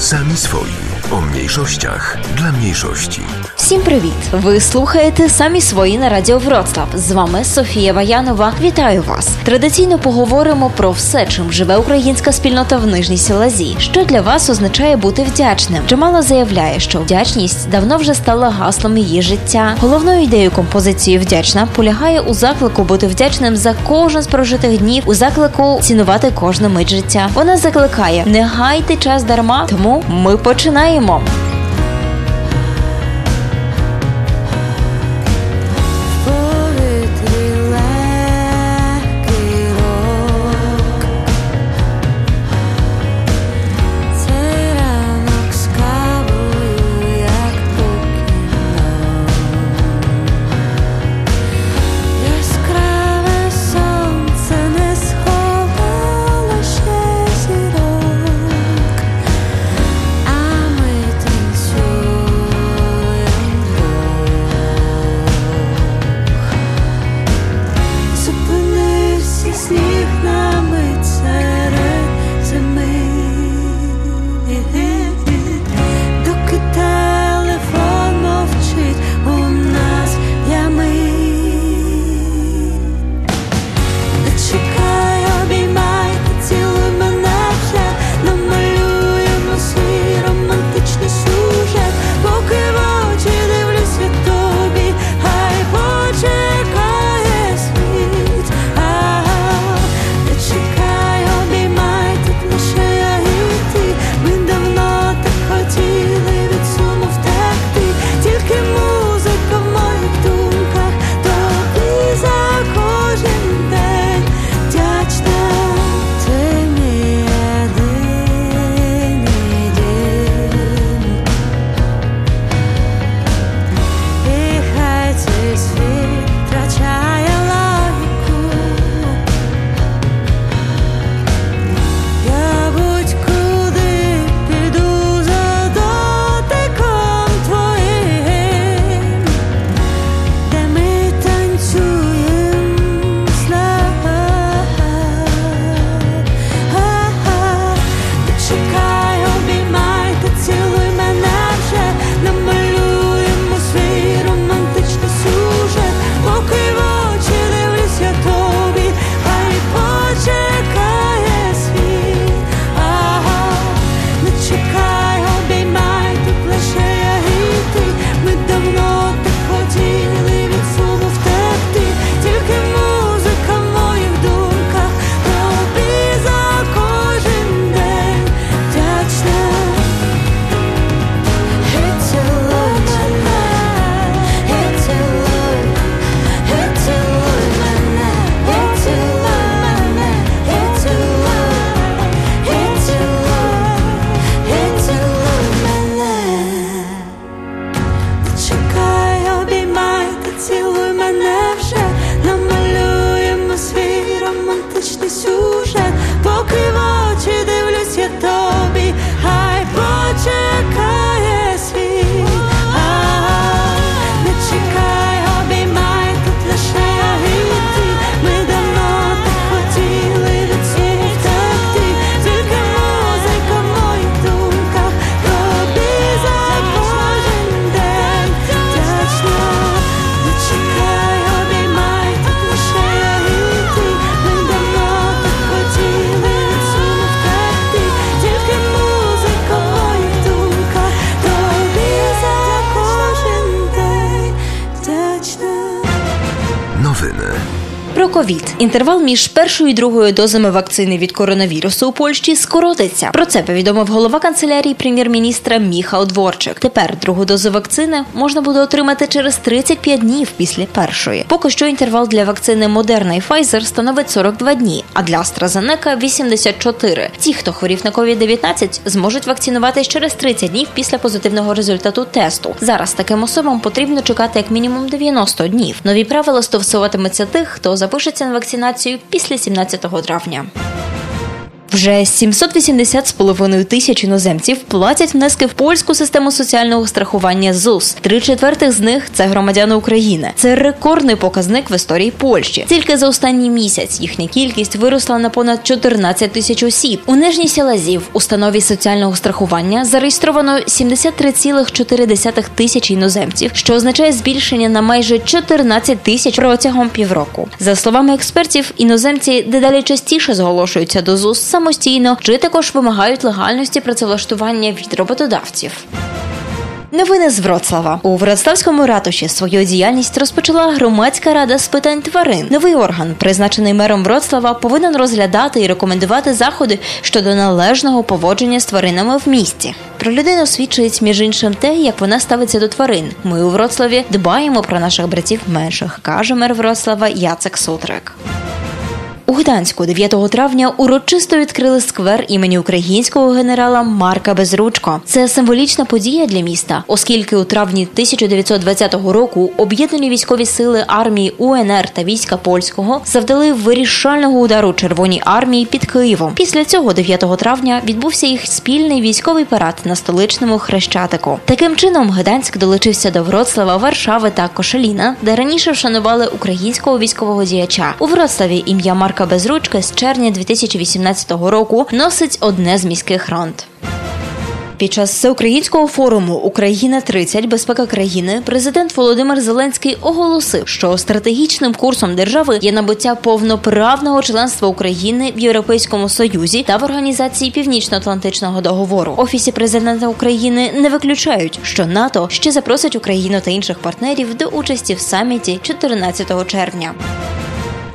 Sami swoi. O mniejszościach dla mniejszości. Всім привіт! Ви слухаєте самі свої на радіо Вроцлав. З вами Софія Ваянова. Вітаю вас! Традиційно поговоримо про все, чим живе українська спільнота в нижній Сілазі. Що для вас означає бути вдячним? Джамала заявляє, що вдячність давно вже стала гаслом її життя. Головною ідеєю композиції вдячна полягає у заклику бути вдячним за кожен з прожитих днів, у заклику цінувати кожну мить життя. Вона закликає: не гайте час дарма, тому ми починаємо. minimum Chicago. Про ковід інтервал між першою і другою дозами вакцини від коронавірусу у Польщі скоротиться. Про це повідомив голова канцелярії прем'єр-міністра Міхал Дворчик. Тепер другу дозу вакцини можна буде отримати через 35 днів після першої. Поки що інтервал для вакцини Moderna і Pfizer становить 42 дні, а для AstraZeneca – 84. Ті, хто хворів на COVID-19, зможуть вакцинуватись через 30 днів після позитивного результату тесту. Зараз таким особам потрібно чекати як мінімум 90 днів. Нові правила стосуватимуться тих, хто запишеться на вакцинацію після 17 травня. Вже 780 з половиною тисяч іноземців платять внески в польську систему соціального страхування ЗУС. Три четвертих з них це громадяни України. Це рекордний показник в історії Польщі. Тільки за останній місяць їхня кількість виросла на понад 14 тисяч осіб. У нижній сілазі в установі соціального страхування зареєстровано 73,4 тисячі іноземців, що означає збільшення на майже 14 тисяч протягом півроку. За словами експертів, іноземці дедалі частіше зголошуються до ЗУС самостійно чи також вимагають легальності працевлаштування від роботодавців. Новини з Вроцлава у Вроцлавському ратуші свою діяльність розпочала громадська рада з питань тварин. Новий орган, призначений мером Вроцлава, повинен розглядати і рекомендувати заходи щодо належного поводження з тваринами в місті. Про людину свідчить між іншим те, як вона ставиться до тварин. Ми у Вроцлаві дбаємо про наших братів менших, каже мер Вроцлава Яцек Сутрик. У Гданську 9 травня урочисто відкрили сквер імені українського генерала Марка Безручко. Це символічна подія для міста, оскільки у травні 1920 року об'єднані військові сили армії УНР та війська польського завдали вирішального удару Червоній армії під Києвом. Після цього 9 травня відбувся їх спільний військовий парад на столичному хрещатику. Таким чином Гданськ долучився до Вроцлава, Варшави та Кошеліна, де раніше вшанували українського військового діяча. У Вроцлаві ім'я Марка Безручка з червня 2018 року носить одне з міських ронт. Під час всеукраїнського форуму Україна 30 безпека країни президент Володимир Зеленський оголосив, що стратегічним курсом держави є набуття повноправного членства України в Європейському Союзі та в організації Північно-Атлантичного договору. Офісі президента України не виключають, що НАТО ще запросить Україну та інших партнерів до участі в саміті 14 червня.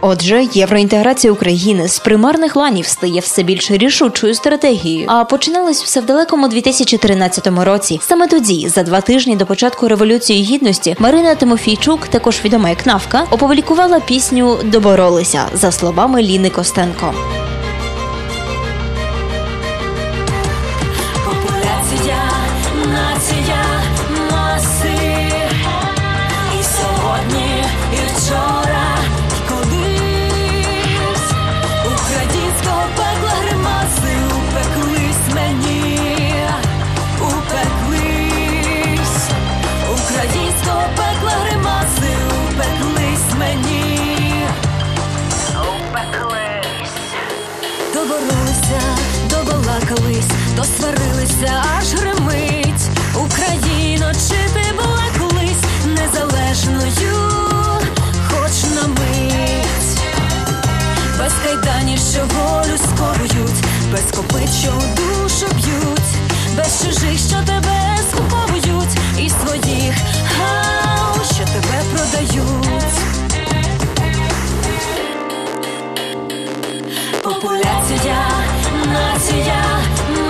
Отже, євроінтеграція України з примарних ланів стає все більш рішучою стратегією. А починалось все в далекому 2013 році. Саме тоді, за два тижні до початку революції гідності, Марина Тимофійчук, також відома як Навка, опублікувала пісню Доборолися за словами Ліни Костенко. Доборолися, добалакались, досварилися, аж гримить. Україно, чи ти була колись незалежною, хоч на мить, без кайданів, що волю скоюють, без копит, що душу б'ють, без чужих, що тебе скуповують, і своїх, гау, що тебе продають. Популяція, нація,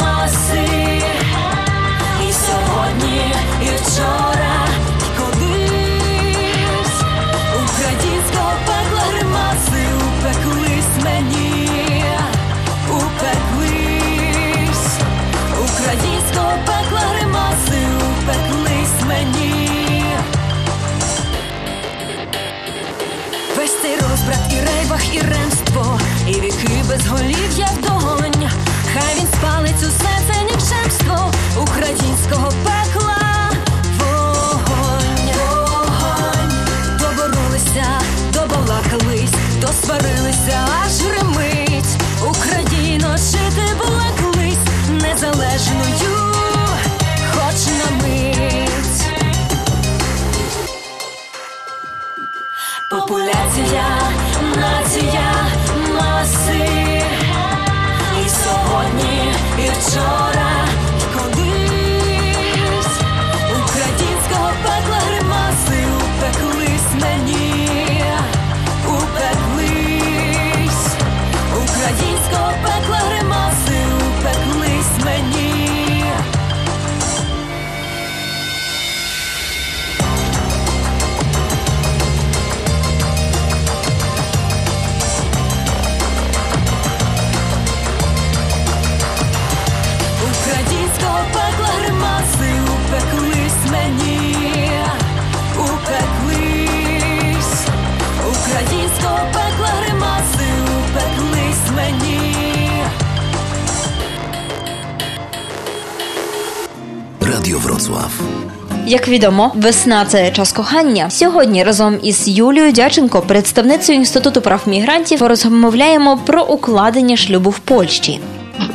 маси. І сьогодні, і вчора, відомо, весна це час кохання. Сьогодні разом із Юлією Дяченко, представницею інституту прав мігрантів, розмовляємо про укладення шлюбу в Польщі.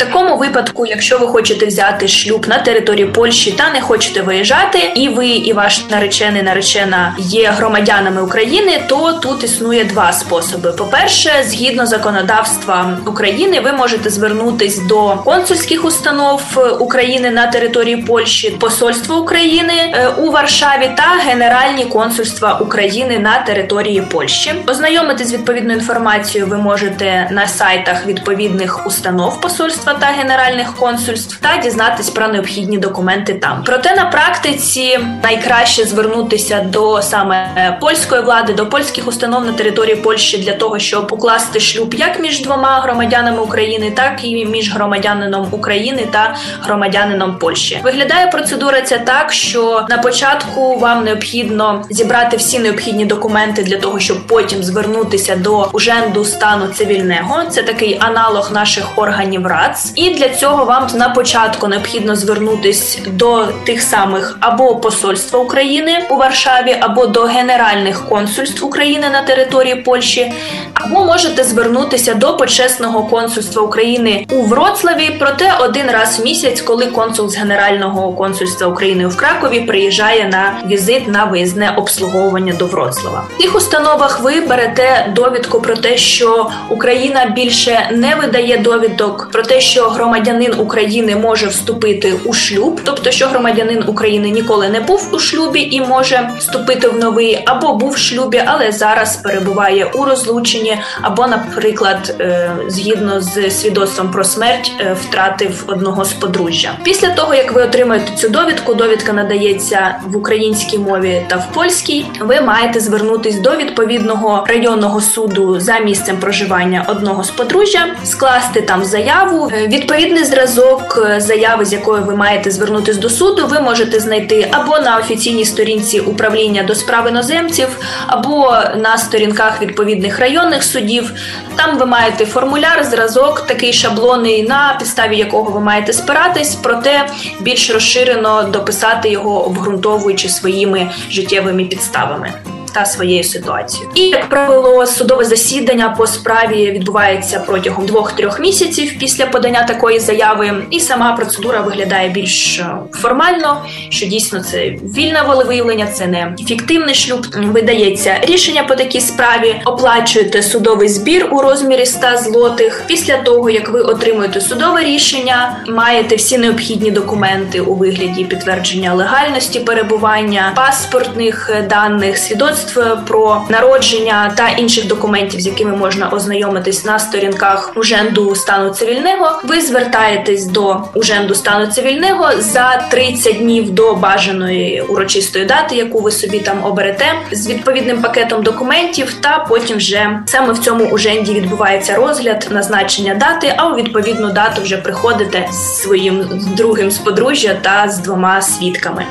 Такому випадку, якщо ви хочете взяти шлюб на території Польщі та не хочете виїжджати, і ви і ваш наречений наречена є громадянами України, то тут існує два способи. По-перше, згідно законодавства України, ви можете звернутись до консульських установ України на території Польщі, посольства України е, у Варшаві та Генеральні консульства України на території Польщі. Ознайомитись з відповідною інформацією ви можете на сайтах відповідних установ посольства та генеральних консульств та дізнатись про необхідні документи там. Проте на практиці найкраще звернутися до саме польської влади, до польських установ на території Польщі для того, щоб укласти шлюб як між двома громадянами України, так і між громадянином України та громадянином Польщі. Виглядає процедура ця так, що на початку вам необхідно зібрати всі необхідні документи для того, щоб потім звернутися до уженду стану цивільного. Це такий аналог наших органів РАЦ. І для цього вам на початку необхідно звернутись до тих самих або посольства України у Варшаві, або до генеральних консульств України на території Польщі, або можете звернутися до почесного консульства України у Вроцлаві. Проте один раз в місяць, коли консул з генерального консульства України в Кракові приїжджає на візит на виїзне обслуговування до Вроцлава. В цих установах ви берете довідку про те, що Україна більше не видає довідок про те, що громадянин України може вступити у шлюб, тобто що громадянин України ніколи не був у шлюбі і може вступити в новий, або був в шлюбі, але зараз перебуває у розлученні, або, наприклад, е, згідно з свідоцтвом про смерть, е, втратив одного з подружжя. Після того як ви отримаєте цю довідку, довідка надається в українській мові та в польській. Ви маєте звернутись до відповідного районного суду за місцем проживання одного з подружжя, скласти там заяву. Е, Відповідний зразок е, заяви, з якою ви маєте звернутись до суду, ви можете знайти або на офіційній сторінці управління до справ іноземців, або на сторінках відповідних районних судів. Там ви маєте формуляр, зразок, такий шаблонний, на підставі якого ви маєте спиратись, проте більш розширено дописати його, обґрунтовуючи своїми життєвими підставами. Та своєю ситуацією, і як правило, судове засідання по справі відбувається протягом двох-трьох місяців після подання такої заяви, і сама процедура виглядає більш е, формально, що дійсно це вільне волевиявлення, це не фіктивний шлюб. Видається рішення по такій справі, оплачуєте судовий збір у розмірі 100 злотих. Після того як ви отримуєте судове рішення, маєте всі необхідні документи у вигляді підтвердження легальності перебування, паспортних даних, свідоцтв про народження та інших документів, з якими можна ознайомитись на сторінках уженду стану цивільного. Ви звертаєтесь до уженду стану цивільного за 30 днів до бажаної урочистої дати, яку ви собі там оберете, з відповідним пакетом документів. Та потім вже саме в цьому уженді відбувається розгляд назначення дати. А у відповідну дату вже приходите з своїм другим з подружжя та з двома свідками.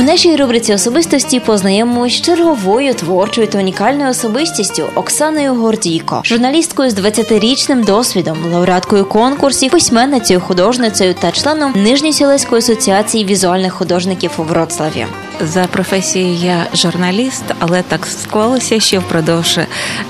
У нашій рубриці особистості познайомимось з черговою творчою та унікальною особистістю Оксаною Гордійко, журналісткою з 20-річним досвідом, лауреаткою конкурсів, письменницею, художницею та членом Нижньосілеської асоціації візуальних художників у Вроцлаві. За професією я журналіст, але так склалося, що впродовж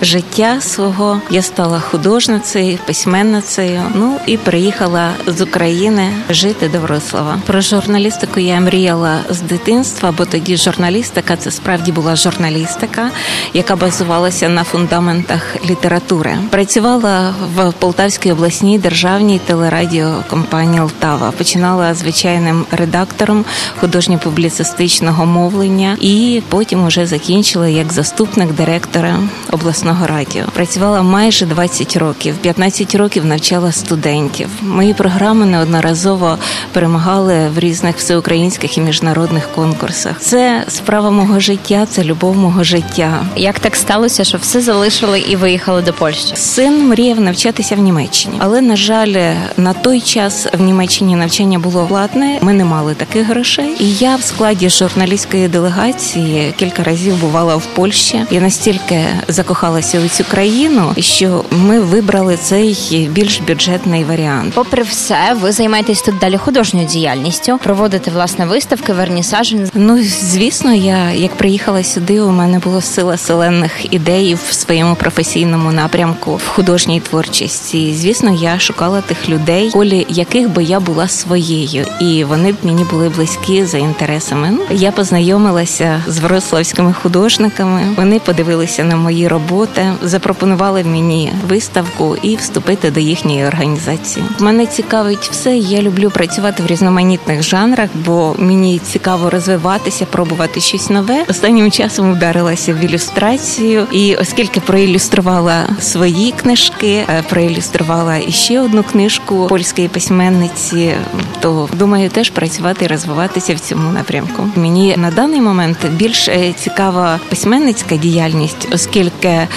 життя свого я стала художницею, письменницею. Ну і приїхала з України жити до Вроцлава. Про журналістику я мріяла з дитинства, бо тоді журналістика це справді була журналістика, яка базувалася на фундаментах літератури. Працювала в Полтавській обласній державній телерадіокомпанії Лтава. Починала звичайним редактором художньо-публіцистичного мовлення, і потім уже закінчила як заступник директора обласного радіо. Працювала майже 20 років, 15 років навчала студентів. Мої програми неодноразово перемагали в різних всеукраїнських і міжнародних конкурсах. Це справа мого життя, це любов мого життя. Як так сталося, що все залишили і виїхали до Польщі? Син мріяв навчатися в Німеччині, але на жаль, на той час в Німеччині навчання було платне. Ми не мали таких грошей. І я в складі журналістів журналістської делегації кілька разів бувала в Польщі. Я настільки закохалася у цю країну, що ми вибрали цей більш бюджетний варіант. Попри все, ви займаєтесь тут далі художньою діяльністю, проводите власне виставки, вернісажі. Ну звісно, я як приїхала сюди, у мене було сила селенних ідей в своєму професійному напрямку в художній творчості. І, Звісно, я шукала тих людей, колі яких би я була своєю, і вони б мені були близькі за інтересами. Ну я познайомилася з вроцлавськими художниками. Вони подивилися на мої роботи, запропонували мені виставку і вступити до їхньої організації. Мене цікавить все. Я люблю працювати в різноманітних жанрах, бо мені цікаво розвиватися, пробувати щось нове. Останнім часом вдарилася в ілюстрацію, і оскільки проілюструвала свої книжки, е, проілюструвала іще одну книжку польської письменниці, то думаю, теж працювати і розвиватися в цьому напрямку. Мені на даний момент більш е, цікава письменницька діяльність, оскільки е,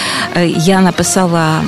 я написала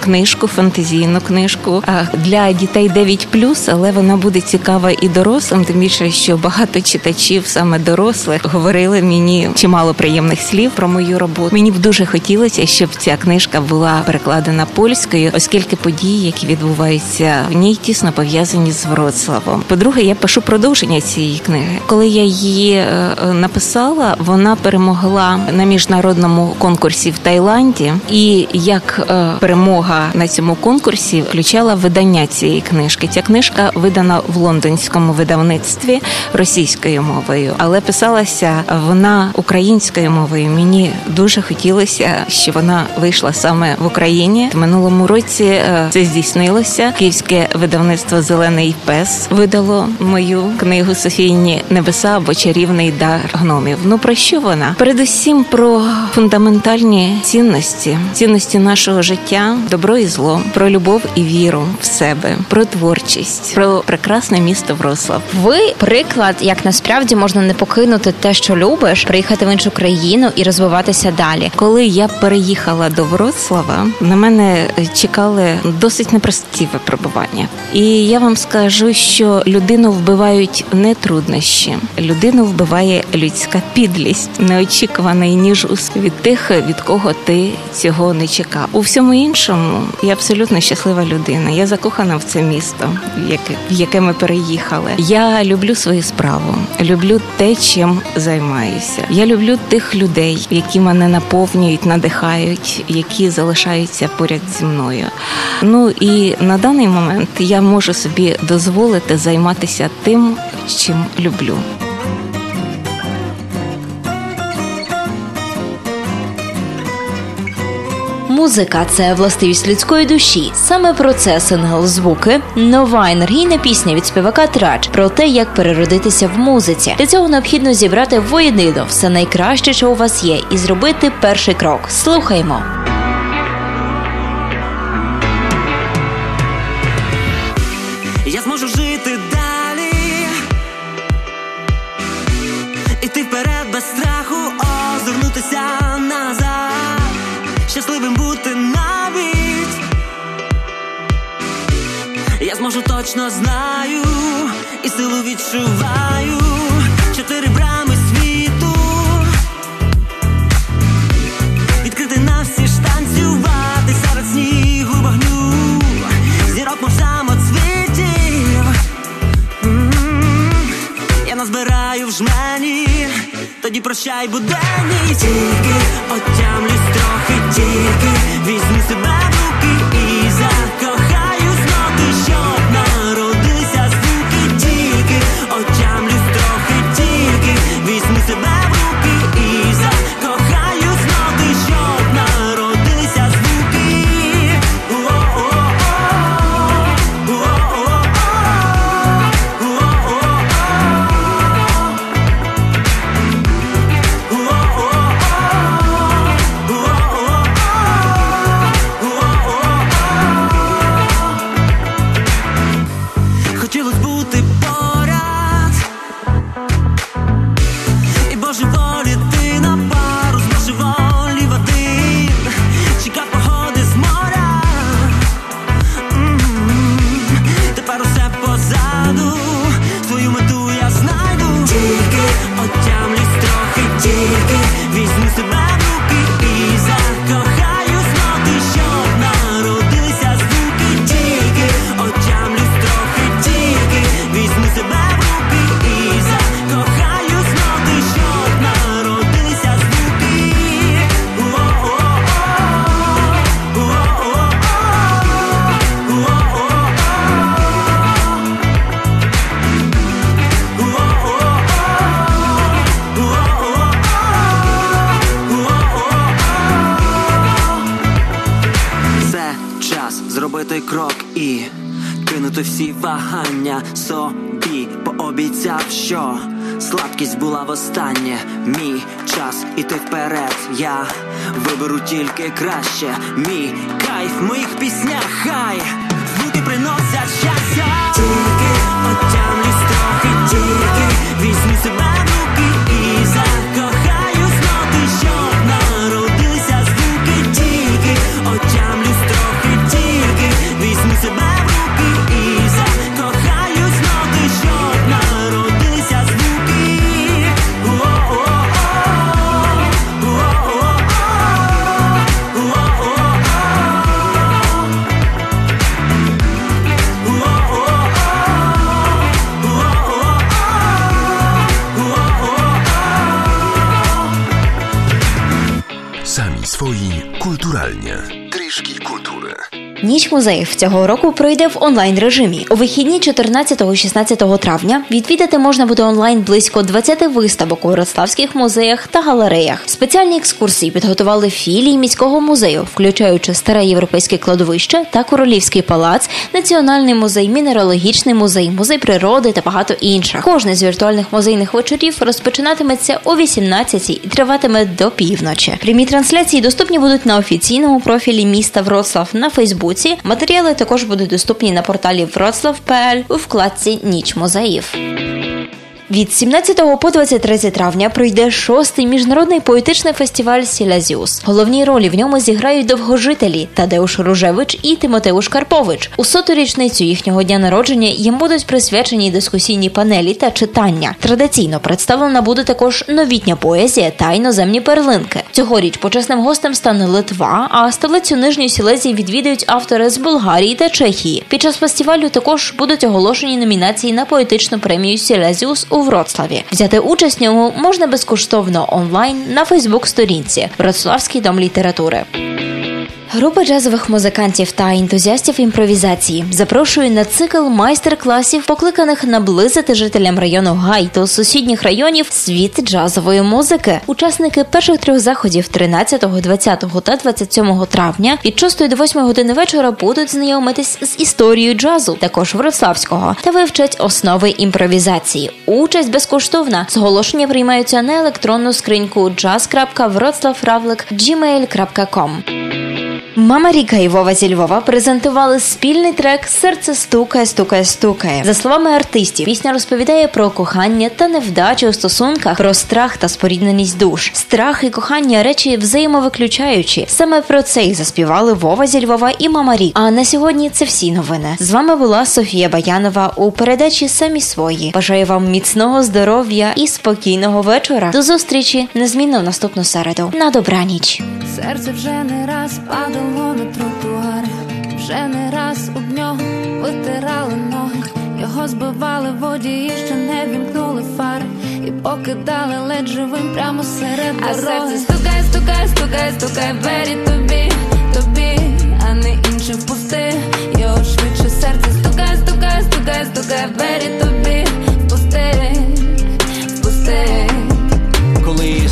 книжку, фантазійну книжку для дітей 9+, але вона буде цікава і дорослим, тим більше, що багато читачів, саме дорослих, говорили мені чимало приємних слів про мою роботу. Мені б дуже хотілося, щоб ця книжка була перекладена польською, оскільки події, які відбуваються в ній, тісно пов'язані з Вроцлавом. По-друге, я пишу продовження цієї книги. Коли я її е, написала, вона перемогла на міжнародному конкурсі в Таїланді, і як е, перемога на цьому конкурсі включала видання цієї книжки. Ця книжка видана в лондонському видавництві російською мовою, але писалася вона українською мовою. Мені дуже хотілося, щоб вона вийшла саме в Україні. В минулому році е, це здійснилося. Київське видавництво Зелений пес видало мою книгу Софійні небеса або чарівний дар гномів. Ну про що вона? Передусім про фундаментальні цінності, цінності нашого життя, добро і зло, про любов і віру в себе, про творчість, про прекрасне місто Врослав. Ви приклад, як насправді можна не покинути те, що любиш, приїхати в іншу країну і розвиватися далі. Коли я переїхала до Вроцлава, на мене чекали досить непрості випробування. І я вам скажу, що людину вбивають не труднощі, людину вбиває людська підлість, неочікуваний ніж від тих, від кого ти цього не чекав. У всьому іншому я абсолютно щаслива людина. Я закохана в це місто, в яке ми переїхали. Я люблю свою справу, люблю те, чим займаюся. Я люблю тих людей, які мене наповнюють, надихають, які залишаються поряд зі мною. Ну і на даний момент я можу собі дозволити займатися тим, чим люблю. Музика це властивість людської душі. Саме про це сингл звуки, нова енергійна пісня від співака Трач про те, як переродитися в музиці. Для цього необхідно зібрати воєдино все найкраще, що у вас є, і зробити перший крок. Слухаймо. Бути навіть. Я зможу точно знаю, і силу відчуваю. Чотири брами світу. Відкрити на всі танцювати серед снігу вогню. Зірок мов самоцвітів. Я назбираю в жмені, прощай буденні Тільки отямлюсь трохи, тільки. Візьми себе вагання собі, пообіцяв, що слабкість була востаннє. Мій час іти вперед. Я виберу тільки краще. Мій кайф в моїх піснях, хай звуки приносять щастя. Музеїв цього року пройде в онлайн режимі. У вихідні 14-16 травня відвідати можна буде онлайн близько 20 виставок у Вроцлавських музеях та галереях. Спеціальні екскурсії підготували філії міського музею, включаючи старе європейське кладовище та королівський палац, національний музей, мінералогічний музей, музей природи та багато інших. Кожний з віртуальних музейних вечорів розпочинатиметься о 18 і триватиме до півночі. Прямі трансляції доступні будуть на офіційному профілі міста Вроцлав на Фейсбуці. Матеріали також будуть доступні на порталі Вроцлав.пл у вкладці Ніч музеїв. Від 17 по 23 травня пройде шостий міжнародний поетичний фестиваль Сілезіус. Головні ролі в ньому зіграють довгожителі Тадеуш Ружевич і Тимотеуш Карпович. У соту річницю їхнього дня народження їм будуть присвячені дискусійні панелі та читання. Традиційно представлена буде також новітня поезія та іноземні перлинки. Цьогоріч почесним гостем стане Литва, а столицю Нижньої Сілезії відвідають автори з Болгарії та Чехії. Під час фестивалю також будуть оголошені номінації на поетичну премію Сілезіус у Вроцлаві. Взяти участь в ньому можна безкоштовно онлайн на Фейсбук-сторінці Вроцлавський дом літератури. Група джазових музикантів та ентузіастів імпровізації запрошує на цикл майстер-класів, покликаних наблизити жителям району Гай та сусідніх районів світ джазової музики. Учасники перших трьох заходів 13, 20 та 27 травня від 6 до 8 години вечора будуть знайомитись з історією джазу, також вроцлавського, та вивчать основи імпровізації. Участь безкоштовна. Зголошення приймаються на електронну скриньку jazz.wroclawravlik.gmail.com. Мама Ріка і Вова зі Львова презентували спільний трек Серце стукає, стукає, стукає. За словами артистів, пісня розповідає про кохання та невдачі у стосунках, про страх та спорідненість душ. Страх і кохання речі взаємовиключаючі. Саме про це й заспівали Вова зі Львова і Мама Рік. А на сьогодні це всі новини. З вами була Софія Баянова у передачі Самі свої. Бажаю вам міцного здоров'я і спокійного вечора. До зустрічі незмінно в наступну середу. На добраніч. Серце вже не раз падало на тротуар, вже не раз об нього витирали ноги, його збивали водії, ще не вімкнули фари і покидали ледь живим прямо серед А дороги. серце стукає, стукає, стукає, стукає в двері тобі, тобі, а не іншим впусти. Його швидше серце стукає, стукає, стукає, стукає в двері тобі, впусти,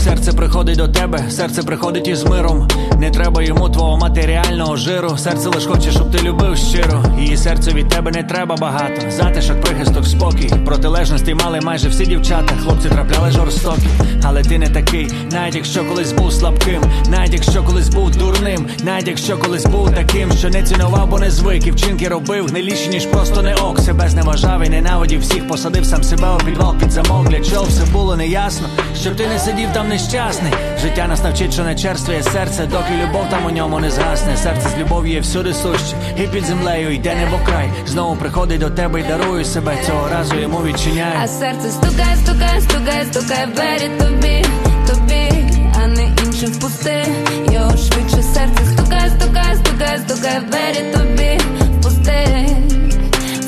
серце приходить до тебе, серце приходить із миром. Не треба йому твого матеріального жиру. Серце лиш хоче, щоб ти любив щиро. Її серцю від тебе не треба багато. Затишок, прихисток, спокій. Протилежності мали майже всі дівчата. Хлопці трапляли жорстокі, але ти не такий. Навіть якщо колись був слабким, навіть якщо колись був дурним, навіть якщо колись був таким, що не цінував, бо не звик і вчинки робив гниліші, ніж просто не ок. Себе зневажав і ненавидів всіх, посадив сам себе у підвал під замок. Для чого все було неясно, щоб ти не сидів там нещасний. Життя нас навчить, що не черствує серце, доки любов там у ньому не згасне. Серце з любов'ю є всюди суще, і під землею йде небо край. Знову приходить до тебе і дарує себе. Цього разу йому відчиняє. А серце стукає, стукає, стукає, стукає двері тобі, тобі, а не іншим впусти. Його швидше серце стукає, стукає, стукає, стукає двері тобі, впусти,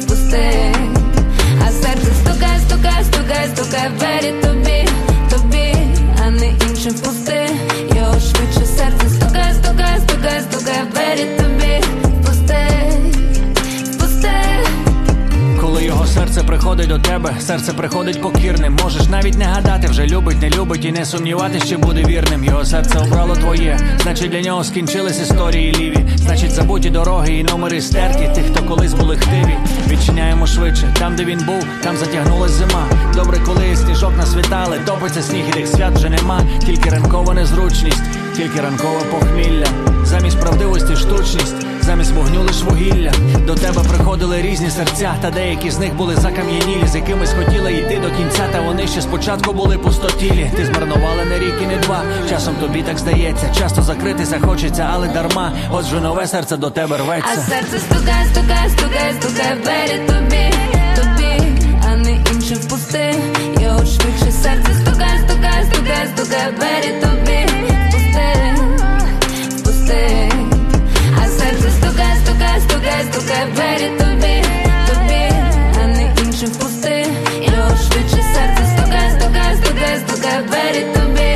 впусти. А серце стукає, стукає, стукає, стукає двері тобі, не іншим приходить до тебе, серце приходить покірним. Можеш навіть не гадати, вже любить, не любить і не сумніватись, чи буде вірним. Його серце обрало твоє. Значить, для нього скінчились історії ліві. Значить, забуті дороги і номери стерті. Тих, хто колись були хтиві. Відчиняємо швидше. Там, де він був, там затягнулась зима. Добре, коли сніжок насвітали, топиться сніг і тих свят вже нема. Тільки ранкова незручність, тільки ранкове похмілля. Замість правдивості штучність, замість вогню лиш вугілля. До тебе приходили різні серця, та деякі з них були закам'янілі, з якимись хотіли йти до кінця, та вони ще спочатку були пустотілі. Ти змарнувала не рік і не два. Часом тобі так здається, часто закритися хочеться, але дарма. От же нове серце до тебе рветься. А серце стукає, стукає, стукає, стукає двері тобі, тобі, а не іншим впусти. Його швидше серце стукає, стукає, стукає, стукає двері тобі, впусти, впусти стукай, стукай, двері тобі, тобі, а не іншим впусти, його швидше серце, стукай, стукай, стукай, стукай, двері тобі.